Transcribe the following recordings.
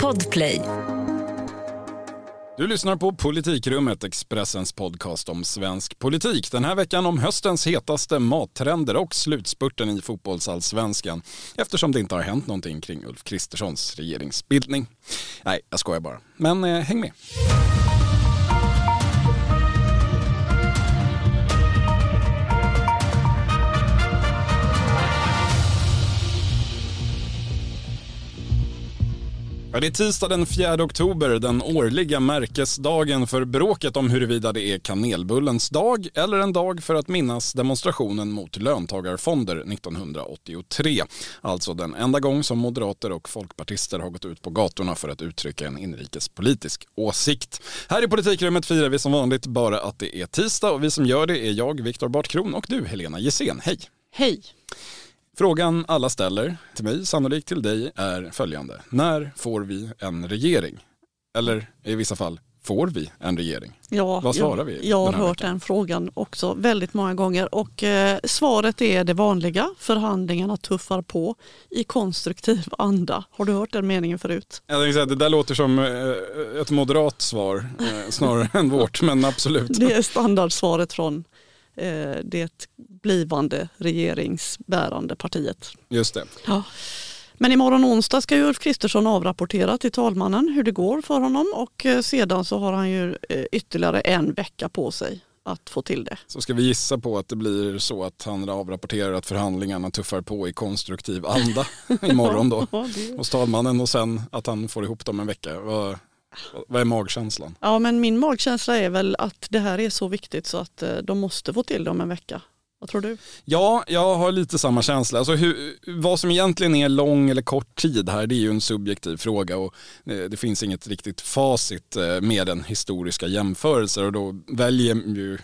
Podplay. Du lyssnar på Politikrummet, Expressens podcast om svensk politik. Den här veckan om höstens hetaste mattrender och slutspurten i fotbollsallsvenskan eftersom det inte har hänt någonting kring Ulf Kristerssons regeringsbildning. Nej, jag skojar bara. Men eh, häng med. Ja, det är tisdag den 4 oktober, den årliga märkesdagen för bråket om huruvida det är kanelbullens dag eller en dag för att minnas demonstrationen mot löntagarfonder 1983. Alltså den enda gång som moderater och folkpartister har gått ut på gatorna för att uttrycka en inrikespolitisk åsikt. Här i politikrummet firar vi som vanligt bara att det är tisdag och vi som gör det är jag, Viktor Bartkron och du, Helena Gissén. Hej! Hej! Frågan alla ställer, till mig, sannolikt till dig, är följande. När får vi en regering? Eller i vissa fall, får vi en regering? Ja, Vad svarar jag, vi Jag har hört veckan? den frågan också väldigt många gånger och eh, svaret är det vanliga. Förhandlingarna tuffar på i konstruktiv anda. Har du hört den meningen förut? Jag tänkte säga, det där låter som eh, ett moderat svar eh, snarare än vårt, men absolut. Det är standardsvaret från eh, det blivande regeringsbärande partiet. Just det. Ja. Men imorgon onsdag ska ju Ulf Kristersson avrapportera till talmannen hur det går för honom och eh, sedan så har han ju eh, ytterligare en vecka på sig att få till det. Så ska vi gissa på att det blir så att han avrapporterar att förhandlingarna tuffar på i konstruktiv anda imorgon då Ja, det- hos talmannen och sen att han får ihop dem en vecka. Vad, vad är magkänslan? Ja men min magkänsla är väl att det här är så viktigt så att eh, de måste få till det om en vecka. Vad tror du? Ja, jag har lite samma känsla. Alltså hur, vad som egentligen är lång eller kort tid här, det är ju en subjektiv fråga och eh, det finns inget riktigt facit eh, med den historiska jämförelser och då väljer ju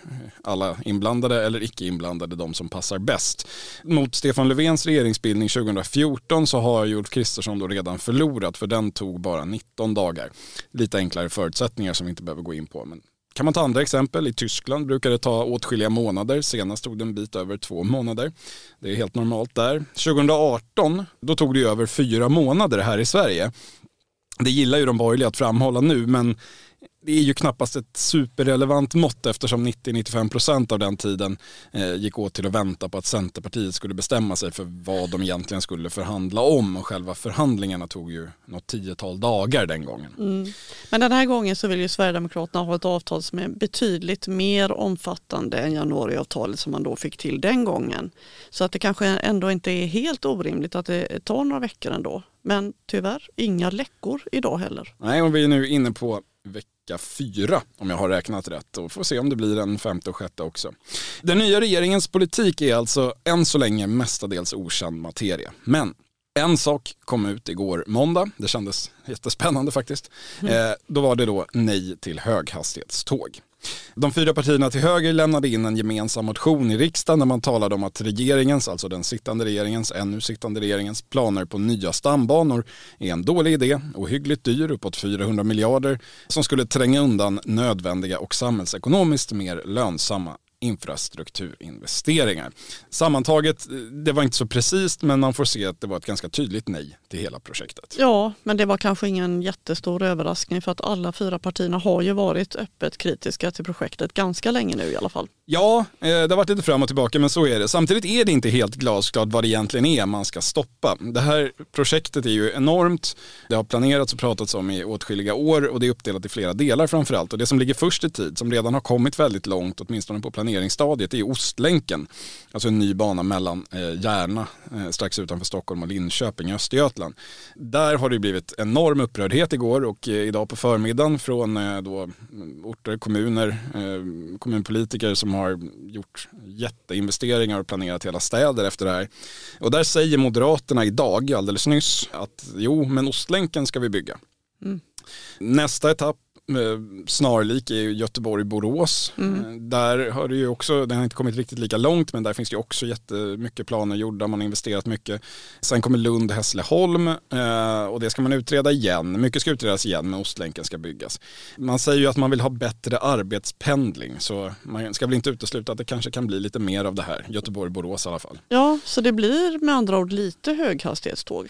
alla inblandade eller icke inblandade de som passar bäst. Mot Stefan Löfvens regeringsbildning 2014 så har ju Ulf Kristersson då redan förlorat för den tog bara 19 dagar. Lite enklare förutsättningar som vi inte behöver gå in på. Men kan man ta andra exempel? I Tyskland brukar det ta åtskilliga månader. Senast tog det en bit över två månader. Det är helt normalt där. 2018, då tog det ju över fyra månader här i Sverige. Det gillar ju de borgerliga att framhålla nu, men det är ju knappast ett superrelevant mått eftersom 90-95% av den tiden eh, gick åt till att vänta på att Centerpartiet skulle bestämma sig för vad de egentligen skulle förhandla om och själva förhandlingarna tog ju något tiotal dagar den gången. Men den här gången så vill ju Sverigedemokraterna ha ett avtal som är betydligt mer omfattande än januariavtalet som man då fick till den gången. Så att det kanske ändå inte är helt orimligt att det tar några veckor ändå. Men tyvärr, inga läckor idag heller. Nej, och vi är nu inne på vecka fyra om jag har räknat rätt och får se om det blir en femte och sjätte också. Den nya regeringens politik är alltså än så länge mestadels okänd materia. Men en sak kom ut igår måndag, det kändes jättespännande faktiskt. Eh, då var det då nej till höghastighetståg. De fyra partierna till höger lämnade in en gemensam motion i riksdagen där man talade om att regeringens, alltså den sittande regeringens, ännu sittande regeringens planer på nya stambanor är en dålig idé, ohyggligt dyr, uppåt 400 miljarder, som skulle tränga undan nödvändiga och samhällsekonomiskt mer lönsamma infrastrukturinvesteringar. Sammantaget, det var inte så precis men man får se att det var ett ganska tydligt nej till hela projektet. Ja, men det var kanske ingen jättestor överraskning för att alla fyra partierna har ju varit öppet kritiska till projektet ganska länge nu i alla fall. Ja, eh, det har varit lite fram och tillbaka men så är det. Samtidigt är det inte helt glasklart vad det egentligen är man ska stoppa. Det här projektet är ju enormt. Det har planerats och pratats om i åtskilliga år och det är uppdelat i flera delar framförallt. Och det som ligger först i tid, som redan har kommit väldigt långt, åtminstone på planeringsstadiet, är Ostlänken. Alltså en ny bana mellan eh, Järna, eh, strax utanför Stockholm och Linköping i Östergötland. Där har det blivit enorm upprördhet igår och eh, idag på förmiddagen från eh, då, mm, orter, kommuner, kommunpolitiker som har gjort jätteinvesteringar och planerat hela städer efter det här. Och där säger Moderaterna idag, alldeles nyss, att jo, men Ostlänken ska vi bygga. Nästa etapp snarlik är Göteborg-Borås. Eh, Där har det ju också, den har inte kommit riktigt lika långt men där finns det också jättemycket planer gjorda, man har investerat mycket. Sen kommer Lund-Hässleholm eh, och det ska man utreda igen. Mycket ska utredas igen men Ostlänken ska byggas. Man säger ju att man vill ha bättre arbetspendling så man ska väl inte utesluta att det kanske kan bli lite mer av det här. Göteborg-Borås i alla fall. Ja, så det blir med andra ord lite höghastighetståg.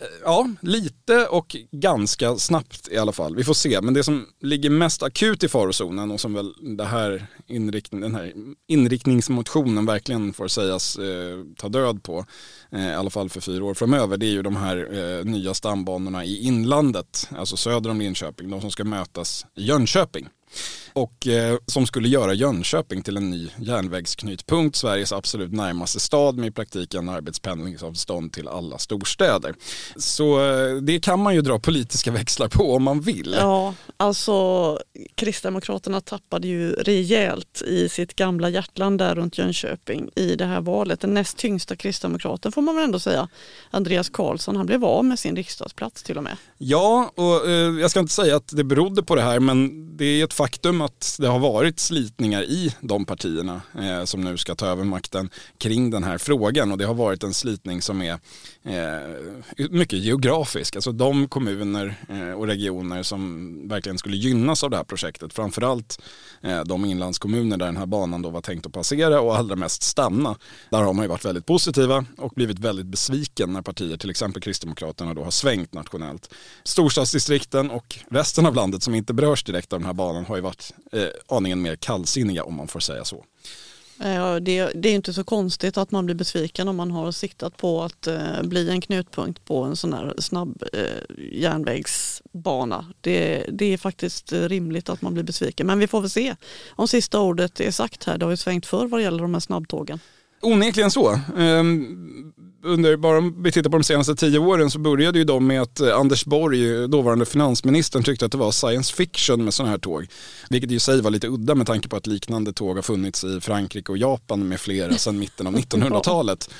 Eh, ja, lite och ganska snabbt i alla fall. Vi får se. Men det som ligger mest akut i farozonen och som väl det här inriktning, den här inriktningsmotionen verkligen får sägas eh, ta död på, eh, i alla fall för fyra år framöver, det är ju de här eh, nya stambanorna i inlandet, alltså söder om Linköping, de som ska mötas i Jönköping och eh, som skulle göra Jönköping till en ny järnvägsknutpunkt, Sveriges absolut närmaste stad med i praktiken arbetspendlingsavstånd till alla storstäder. Så eh, det kan man ju dra politiska växlar på om man vill. Ja, alltså Kristdemokraterna tappade ju rejält i sitt gamla hjärtland där runt Jönköping i det här valet. Den näst tyngsta kristdemokraten får man väl ändå säga. Andreas Karlsson, han blev av med sin riksdagsplats till och med. Ja, och eh, jag ska inte säga att det berodde på det här men det är ett faktum att det har varit slitningar i de partierna eh, som nu ska ta över makten kring den här frågan och det har varit en slitning som är eh, mycket geografisk. Alltså de kommuner eh, och regioner som verkligen skulle gynnas av det här projektet, framförallt eh, de inlandskommuner där den här banan då var tänkt att passera och allra mest stanna. Där har man ju varit väldigt positiva och blivit väldigt besviken när partier, till exempel Kristdemokraterna, då har svängt nationellt. Storstadsdistrikten och resten av landet som inte berörs direkt av den här banan har ju varit eh, aningen mer kallsinniga om man får säga så. Eh, det, det, är inte så konstigt att man blir besviken om man har siktat på att eh, bli en knutpunkt på en sån här snabb eh, järnvägsbana. Det, det, är faktiskt rimligt att man blir besviken. Men vi får väl se om sista ordet är sagt här. Det har ju svängt för vad det gäller de här snabbtågen. Onekligen så. Um, under, bara om vi tittar på de senaste tio åren så började ju de med att eh, Anders Borg, dåvarande finansministern, tyckte att det var science fiction med sådana här tåg. Vilket i sig var lite udda med tanke på att liknande tåg har funnits i Frankrike och Japan med flera sedan mitten av 1900-talet.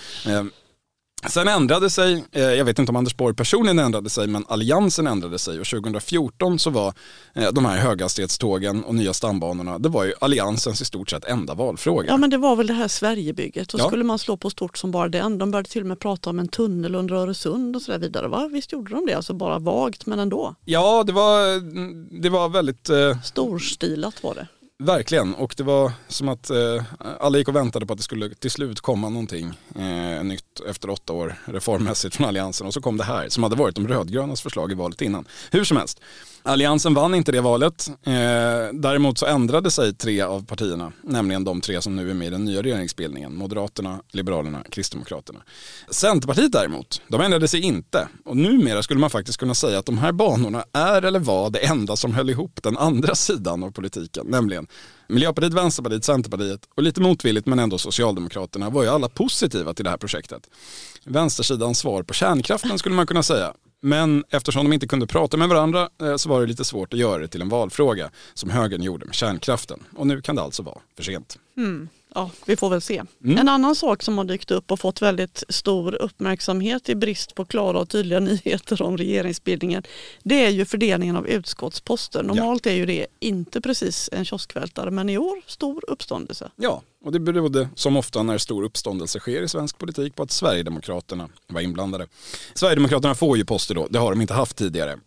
Sen ändrade sig, eh, jag vet inte om Anders Borg personligen ändrade sig, men alliansen ändrade sig och 2014 så var eh, de här höghastighetstågen och nya stambanorna, det var ju alliansens i stort sett enda valfråga. Ja men det var väl det här Sverigebygget och ja. skulle man slå på stort som bara den. De började till och med prata om en tunnel under Öresund och så där vidare. Va? Visst gjorde de det, alltså bara vagt men ändå. Ja det var, det var väldigt... Eh... Storstilat var det. Verkligen, och det var som att eh, alla gick och väntade på att det skulle till slut komma någonting eh, nytt efter åtta år reformmässigt från Alliansen och så kom det här som hade varit de rödgrönas förslag i valet innan. Hur som helst, Alliansen vann inte det valet. Eh, däremot så ändrade sig tre av partierna, nämligen de tre som nu är med i den nya regeringsbildningen. Moderaterna, Liberalerna, Kristdemokraterna. Centerpartiet däremot, de ändrade sig inte. Och numera skulle man faktiskt kunna säga att de här banorna är eller var det enda som höll ihop den andra sidan av politiken. Nämligen Miljöpartiet, Vänsterpartiet, Centerpartiet och lite motvilligt men ändå Socialdemokraterna var ju alla positiva till det här projektet. Vänstersidans svar på kärnkraften skulle man kunna säga. Men eftersom de inte kunde prata med varandra eh, så var det lite svårt att göra det till en valfråga som högern gjorde med kärnkraften. Och nu kan det alltså vara för sent. Mm ja, vi får väl se. Mm. En annan sak som har dykt upp och fått väldigt stor uppmärksamhet i brist på klara och tydliga nyheter om regeringsbildningen det är ju fördelningen av utskottsposter. Normalt ja. är ju det inte precis en kioskvältare men i år stor uppståndelse. Ja, och det berodde som ofta när stor uppståndelse sker i svensk politik på att Sverigedemokraterna var inblandade. Sverigedemokraterna får ju poster då, det har de inte haft tidigare.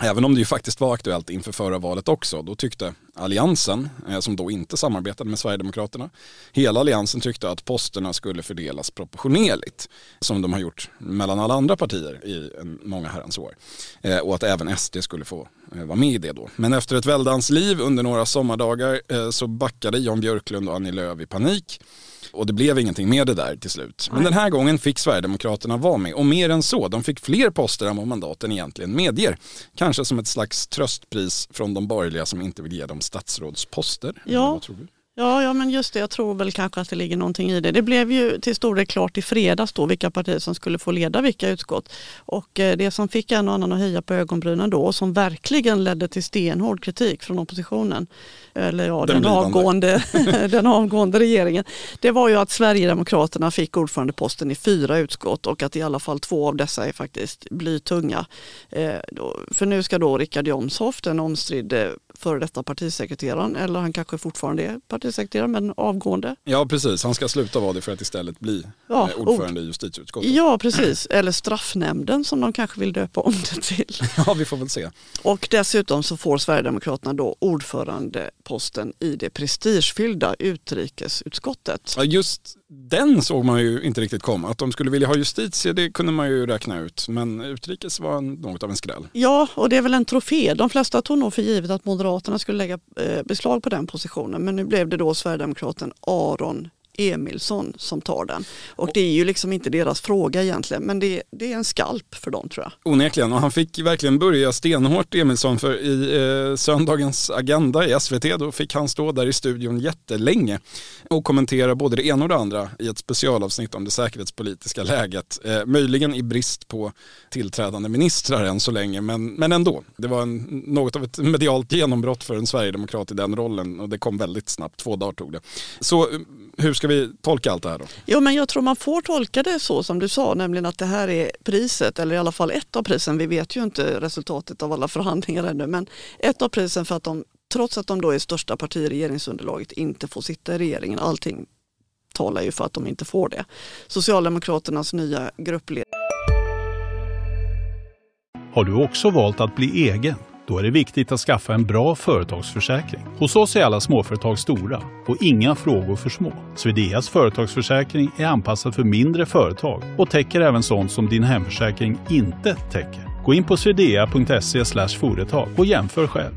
Även om det ju faktiskt var aktuellt inför förra valet också. Då tyckte alliansen, eh, som då inte samarbetade med Sverigedemokraterna, hela alliansen tyckte att posterna skulle fördelas proportionerligt. Som de har gjort mellan alla andra partier i många herrans år. Eh, och att även SD skulle få eh, vara med i det då. Men efter ett väldans liv under några sommardagar så backade Jan Björklund och Annie Lööf i panik och det blev ingenting med det där till slut. Men den här gången fick Sverigedemokraterna vara med och mer än så, de fick fler poster än vad mandaten egentligen medger. Kanske som ett slags tröstpris från de borgerliga som inte vill ge dem statsrådsposter. Ja. Ja, ja, men just det. Jag tror väl kanske att det ligger någonting i det. Det blev ju till stor del klart i fredags då vilka partier som skulle få leda vilka utskott. Och eh, det som fick en och annan att höja på ögonbrynen då och som verkligen ledde till stenhård kritik från oppositionen, eller ja, den, den avgående, den avgående regeringen, det var ju att Sverigedemokraterna fick ordförandeposten i fyra utskott och att i alla fall två av dessa är faktiskt blytunga. Eh, för nu ska då Richard Jomshof, den omstridde före detta partisekreteraren eller han kanske fortfarande är partisekreterare men avgående. Ja precis, han ska sluta vara det för att istället bli ja, eh, ordförande i justitieutskottet. Ja precis, eller straffnämnden som de kanske vill döpa om det till. Ja vi får väl se. Och dessutom så får Sverigedemokraterna då ordförandeposten i det prestigefyllda utrikesutskottet. Ja, just den såg man ju inte riktigt komma. Att de skulle vilja ha justitie det kunde man ju räkna ut men utrikes var något av en skräll. Ja och det är väl en trofé. De flesta tog nog för givet att Moderaterna skulle lägga eh, beslag på den positionen men nu blev det då Sverigedemokraten Aron Emilsson som tar den. Och det är ju liksom inte deras fråga egentligen men det, det är en skalp för dem tror jag. Onekligen och han fick verkligen börja stenhårt Emilsson för i eh, söndagens Agenda i SVT då fick han stå där i studion jättelänge och kommentera både det ena och det andra i ett specialavsnitt om det säkerhetspolitiska läget. Eh, möjligen i brist på tillträdande ministrar än så länge men, men ändå. Det var en, något av ett medialt genombrott för en sverigedemokrat i den rollen och det kom väldigt snabbt, två dagar tog det. Så hur ska vi tolka allt det här då? Jo men jag tror man får tolka det så som du sa, nämligen att det här är priset, eller i alla fall ett av prisen. Vi vet ju inte resultatet av alla förhandlingar ännu, men ett av prisen för att de, trots att de då är största parti i regeringsunderlaget, inte får sitta i regeringen. Allting talar ju för att de inte får det. Socialdemokraternas nya gruppledare. Har du också valt att bli egen? Då är det viktigt att skaffa en bra företagsförsäkring. Hos oss är alla småföretag stora och inga frågor för små. Swedeas företagsförsäkring är anpassad för mindre företag och täcker även sånt som din hemförsäkring inte täcker. Gå in på swedea.se företag och jämför själv.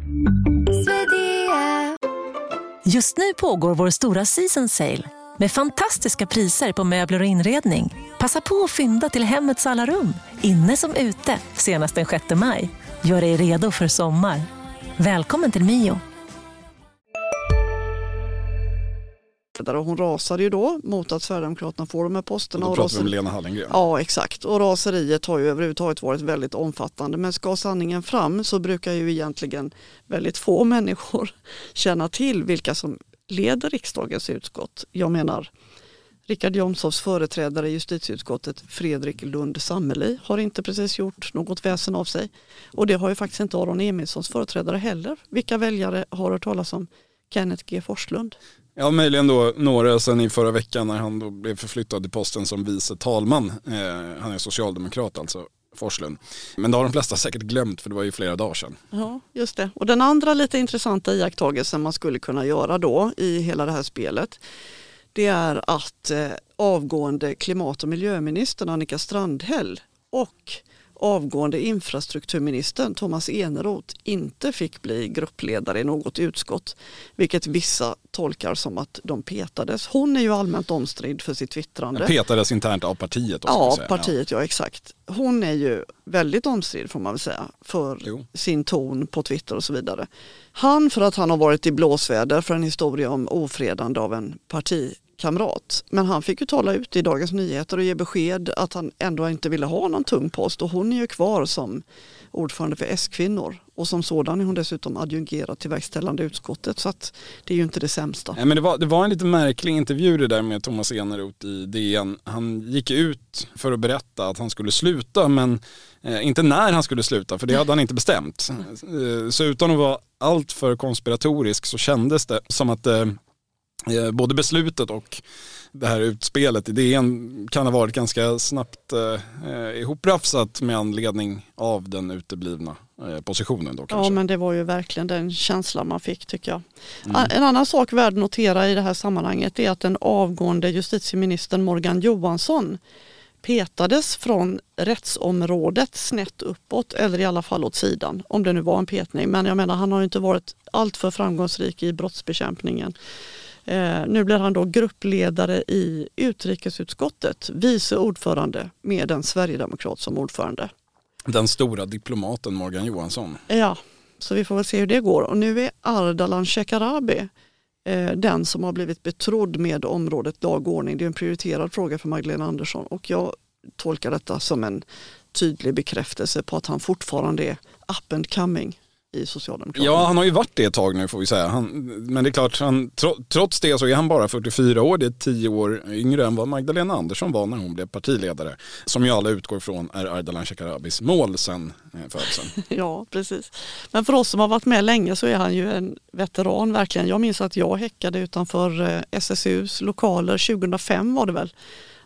Just nu pågår vår stora season sale med fantastiska priser på möbler och inredning. Passa på att fynda till hemmets alla rum, inne som ute, senast den 6 maj. Gör dig redo för sommar. Välkommen till Mio. Hon rasade ju då mot att Sverigedemokraterna får de här posterna. Och då pratar vi om Lena Hallengren. Ja exakt och raseriet har ju överhuvudtaget varit väldigt omfattande men ska sanningen fram så brukar ju egentligen väldigt få människor känna till vilka som leder riksdagens utskott. Jag menar Richard Jomshofs företrädare i justitieutskottet Fredrik Lund Sammeli har inte precis gjort något väsen av sig. Och det har ju faktiskt inte Aron Emilssons företrädare heller. Vilka väljare har hört talas om Kenneth G Forslund? Ja, möjligen då några sen i förra veckan när han då blev förflyttad till posten som vice talman. Eh, han är socialdemokrat alltså. Forslund. Men det har de flesta säkert glömt för det var ju flera dagar sedan. Ja, just det. Och den andra lite intressanta iakttagelsen man skulle kunna göra då i hela det här spelet det är att eh, avgående klimat och miljöministern Annika Strandhäll och avgående infrastrukturministern Thomas Eneroth inte fick bli gruppledare i något utskott, vilket vissa tolkar som att de petades. Hon är ju allmänt omstridd för sitt twittrande. Petades internt av partiet? Ja, partiet, ja. ja exakt. Hon är ju väldigt omstridd får man väl säga för jo. sin ton på Twitter och så vidare. Han för att han har varit i blåsväder för en historia om ofredande av en parti kamrat. Men han fick ju tala ut i Dagens Nyheter och ge besked att han ändå inte ville ha någon tung post och hon är ju kvar som ordförande för S-kvinnor och som sådan är hon dessutom adjungerad till verkställande utskottet så att det är ju inte det sämsta. Nej, men det, var, det var en lite märklig intervju det där med Thomas Eneroth i DN. Han gick ut för att berätta att han skulle sluta men eh, inte när han skulle sluta för det hade han inte bestämt. Eh, så utan att vara alltör konspiratorisk så kändes det som att Eh, både beslutet och det här utspelet i DN kan ha varit ganska snabbt eh, ihoprafsat med anledning av den uteblivna eh, positionen. Då, kanske. Ja men det var ju verkligen den känslan man fick tycker jag. Mm. En annan sak värd att notera i det här sammanhanget är att den avgående justitieministern Morgan Johansson petades från rättsområdet snett uppåt eller i alla fall åt sidan. Om det nu var en petning. Men jag menar han har inte varit alltför framgångsrik i brottsbekämpningen. Eh, nu blir han då gruppledare i utrikesutskottet, vice ordförande med en sverigedemokrat som ordförande. Den stora diplomaten Morgan Johansson. Ja, så vi får väl se hur det går. Och nu är Ardalan Shekarabi eh, den som har blivit betrodd med området dagordning. Det är en prioriterad fråga för Magdalena Andersson och jag tolkar detta som en tydlig bekräftelse på att han fortfarande är up and coming i Socialdemokraterna. Ja, han har ju varit det ett tag nu får vi säga. Han, men det är klart, han, trots det så är han bara 44 år. Det är 10 år yngre än vad Magdalena Andersson var när hon blev partiledare. Som ju alla utgår från är Ardalan Shekarabis mål sen eh, födseln. ja, precis. Men för oss som har varit med länge så är han ju en veteran verkligen. Jag minns att jag häckade utanför eh, SSUs lokaler 2005 var det väl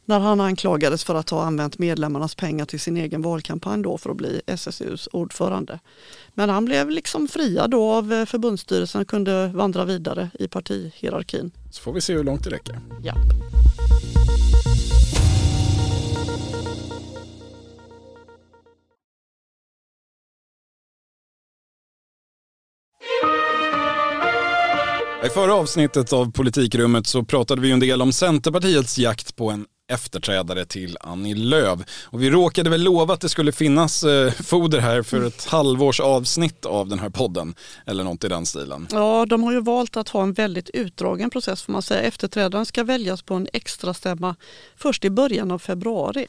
när han anklagades för att ha använt medlemmarnas pengar till sin egen valkampanj då för att bli SSUs ordförande. Men han blev liksom friad då av eh, förbundsstyrelsen och kunde vandra vidare i partihierarkin. Så får vi se hur långt det räcker. Ja. I förra avsnittet av Politikrummet så pratade vi en del om Centerpartiets jakt på en efterträdare till Annie Lööf. Och vi råkade väl lova att det skulle finnas eh, foder här för ett halvårs avsnitt av den här podden. Eller något i den stilen. Ja, de har ju valt att ha en väldigt utdragen process får man säga. Efterträdaren ska väljas på en extra stämma först i början av februari.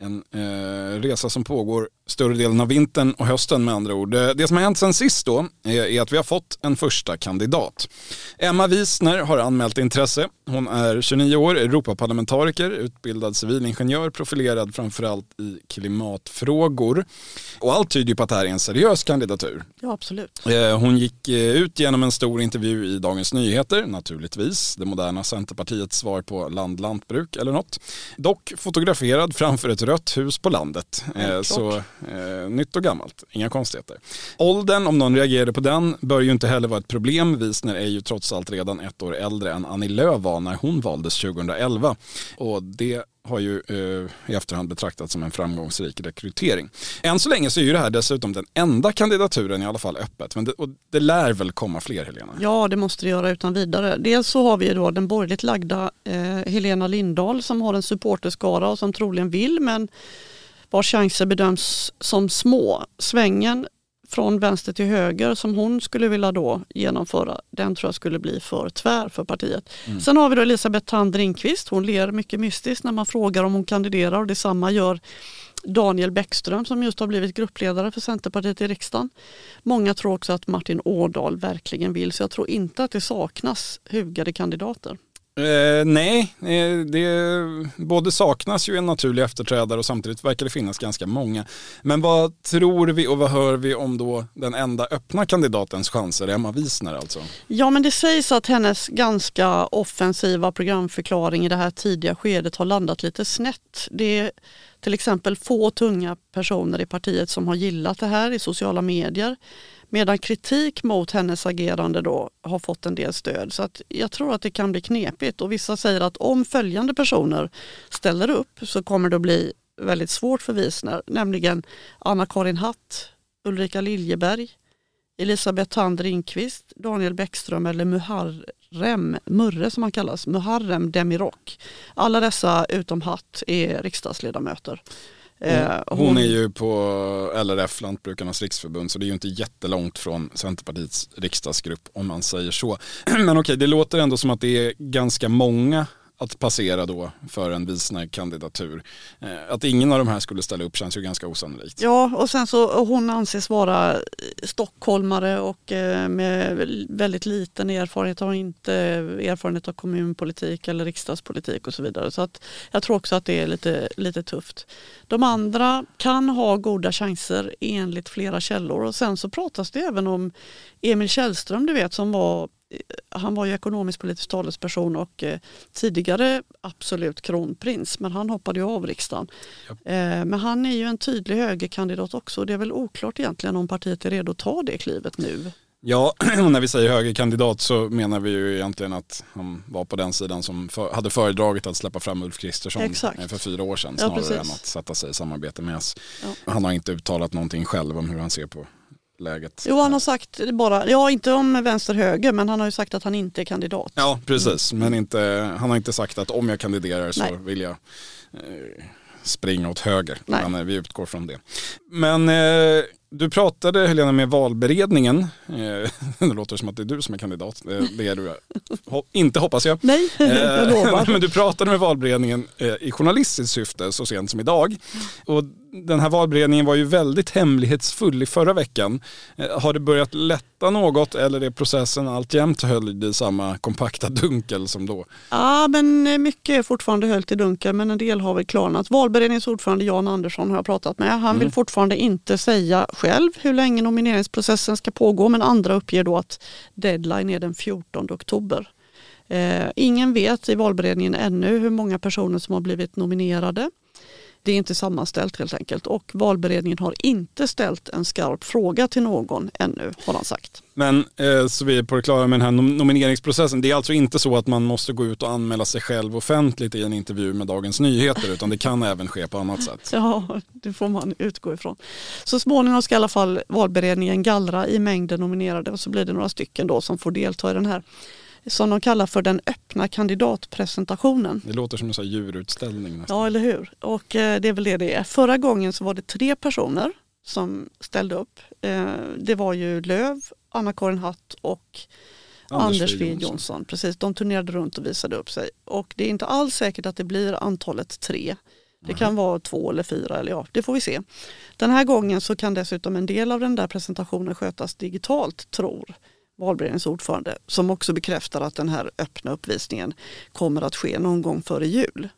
En eh, resa som pågår större delen av vintern och hösten med andra ord. Eh, det som har hänt sen sist då eh, är att vi har fått en första kandidat. Emma Wiesner har anmält intresse. Hon är 29 år, Europaparlamentariker, utbildad civilingenjör, profilerad framförallt i klimatfrågor. Och allt tyder på att det här är en seriös kandidatur. Ja, absolut. Eh, hon gick eh, ut genom en stor intervju i Dagens Nyheter, naturligtvis. Det moderna Centerpartiets svar på land lantbruk eller något. Dock fotograferad framför ett rött hus på landet. Ja, så Eh, nytt och gammalt, inga konstigheter. Åldern, om någon reagerade på den, bör ju inte heller vara ett problem. Wiesner är ju trots allt redan ett år äldre än Annie Lööf var när hon valdes 2011. Och det har ju eh, i efterhand betraktats som en framgångsrik rekrytering. Än så länge så är ju det här dessutom den enda kandidaturen i alla fall öppet. Men det, och det lär väl komma fler Helena? Ja det måste det göra utan vidare. Dels så har vi ju då den borgerligt lagda eh, Helena Lindahl som har en supporterskara och som troligen vill men vars chanser bedöms som små. Svängen från vänster till höger som hon skulle vilja då genomföra, den tror jag skulle bli för tvär för partiet. Mm. Sen har vi då Elisabeth Thand Ringqvist, hon ler mycket mystiskt när man frågar om hon kandiderar och detsamma gör Daniel Bäckström som just har blivit gruppledare för Centerpartiet i riksdagen. Många tror också att Martin Ådahl verkligen vill så jag tror inte att det saknas hugade kandidater. Eh, nej, eh, det både saknas ju en naturlig efterträdare och samtidigt verkar det finnas ganska många. Men vad tror vi och vad hör vi om då den enda öppna kandidatens chanser, Emma Wiesner alltså? Ja men det sägs att hennes ganska offensiva programförklaring i det här tidiga skedet har landat lite snett. Det är till exempel få tunga personer i partiet som har gillat det här i sociala medier. Medan kritik mot hennes agerande då har fått en del stöd. Så att jag tror att det kan bli knepigt och vissa säger att om följande personer ställer upp så kommer det att bli väldigt svårt för Wiesner, nämligen Anna-Karin Hatt, Ulrika Liljeberg, Elisabeth Thand Ringqvist, Daniel Bäckström eller Muharrem, Murre som han kallas, Muharrem Demirok. Alla dessa utom Hatt är riksdagsledamöter. Eh, hon, hon, är ju på LRF, Lantbrukarnas riksförbund, så det är ju inte jättelångt från Centerpartiets riksdagsgrupp om man säger så. Men okej, det låter ändå som att det är ganska många att passera då för en Wiesner-kandidatur. Eh, att ingen av de här skulle ställa upp känns ju ganska osannolikt. Ja, och sen så hon anses vara stockholmare och eh, med väldigt liten erfarenhet, har inte erfarenhet av kommunpolitik eller riksdagspolitik och så vidare. Så att jag tror också att det är lite, lite tufft. De andra kan ha goda chanser enligt flera källor och sen så pratas det även om Emil Källström du vet som var han var ju ekonomisk politisk talesperson och eh, tidigare absolut kronprins men han hoppade ju av riksdagen. Ja. Eh, men han är ju en tydlig högerkandidat också och det är väl oklart egentligen om partiet är redo att ta det klivet nu. Ja, och när vi säger högerkandidat så menar vi ju egentligen att han var på den sidan som för, hade föredragit att släppa fram Ulf Kristersson Exakt. för fyra år sedan snarare ja, än att sätta sig i samarbete med oss. Ja. Han har inte uttalat någonting själv om hur han ser på läget. Jo han har sagt bara, ja inte om vänster-höger men han har ju sagt att han inte är kandidat. Ja precis mm. men inte, han har inte sagt att om jag kandiderar så Nej. vill jag eh, springa åt höger. Nej. Men eh, vi utgår från det. Men eh, du pratade Helena med valberedningen. Eh, det låter som att det är du som är kandidat. Det är du inte hoppas jag. Nej, jag lovar. Men du pratade med valberedningen i journalistiskt syfte så sent som idag. Och den här valberedningen var ju väldigt hemlighetsfull i förra veckan. Eh, har det börjat lätta något eller är processen alltjämt höljd i samma kompakta dunkel som då? Ja, men mycket är fortfarande höljd i dunkel men en del har väl klarnat. Valberedningens ordförande Jan Andersson har jag pratat med. Han vill mm. fortfarande inte säga själv hur länge nomineringsprocessen ska pågå men andra uppger då att deadline är den 14 oktober. Eh, ingen vet i valberedningen ännu hur många personer som har blivit nominerade. Det är inte sammanställt helt enkelt och valberedningen har inte ställt en skarp fråga till någon ännu har han sagt. Men eh, så vi är på det klara med den här nomineringsprocessen. Det är alltså inte så att man måste gå ut och anmäla sig själv offentligt i en intervju med Dagens Nyheter utan det kan även ske på annat sätt. Ja, det får man utgå ifrån. Så småningom ska i alla fall valberedningen gallra i mängden nominerade och så blir det några stycken då som får delta i den här som de kallar för den öppna kandidatpresentationen. Det låter som en djurutställning. Nästan. Ja, eller hur. Och eh, det är väl det det är. Förra gången så var det tre personer som ställde upp. Eh, det var ju Löv, Anna-Karin Hatt och Anders, Anders W Jonsson. Precis, de turnerade runt och visade upp sig. Och det är inte alls säkert att det blir antalet tre. Det kan vara två eller fyra, eller ja, det får vi se. Den här gången så kan dessutom en del av den där presentationen skötas digitalt, tror valberedningens ordförande som också bekräftar att den här öppna uppvisningen kommer att ske någon gång före jul.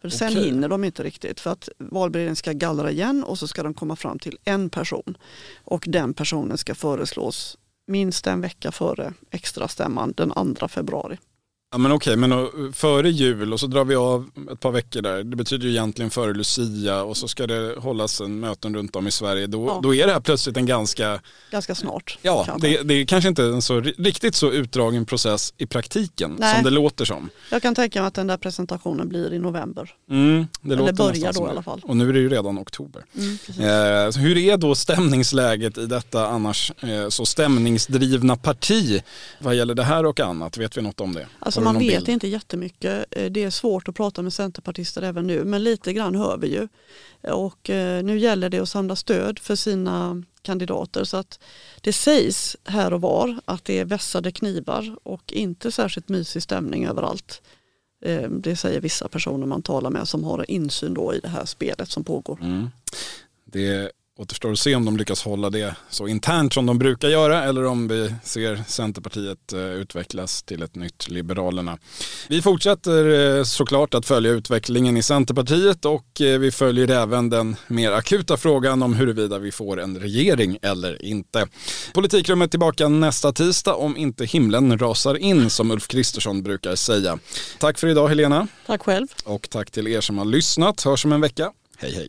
För sen hinner de inte riktigt för att valberedningen ska gallra igen och så ska de komma fram till en person och den personen ska föreslås minst en vecka före extra stämman den 2 februari. Ja men okej, men före jul och så drar vi av ett par veckor där. Det betyder ju egentligen före Lucia och så ska det hållas en möten runt om i Sverige. Då, ja. då är det här plötsligt en ganska... Ganska snart. Ja, det, det, är kanske inte en så riktigt så utdragen process i praktiken Nej. som det låter som. Jag kan tänka mig att den där presentationen blir i november. Mm, det Eller börjar då i alla fall. Och nu är det ju redan oktober. Mm, eh, hur är då stämningsläget i detta annars eh, så stämningsdrivna parti vad gäller det här och annat? Vet vi något om det? Alltså man vet bild? inte jättemycket. Eh, det är svårt att prata med centerpartister även nu men lite grann hör vi ju. Och eh, nu gäller det att samla stöd för sina kandidater så att det sägs här och var att det är vässade knivar och inte särskilt mysig stämning överallt. Eh, det säger vissa personer man talar med som har insyn då i det här spelet som pågår. Mm. Det återstår att se om de lyckas hålla det så internt som de brukar göra eller om vi ser Centerpartiet eh, utvecklas till ett nytt Liberalerna. Vi fortsätter eh, såklart att följa utvecklingen i Centerpartiet och eh, vi följer även den mer akuta frågan om huruvida vi får en regering eller inte. Politikrummet tillbaka nästa tisdag om inte himlen rasar in som Ulf Kristersson brukar säga. Tack för idag Helena. Tack själv. Och tack till er som har lyssnat. Hörs om en vecka. Hej hej.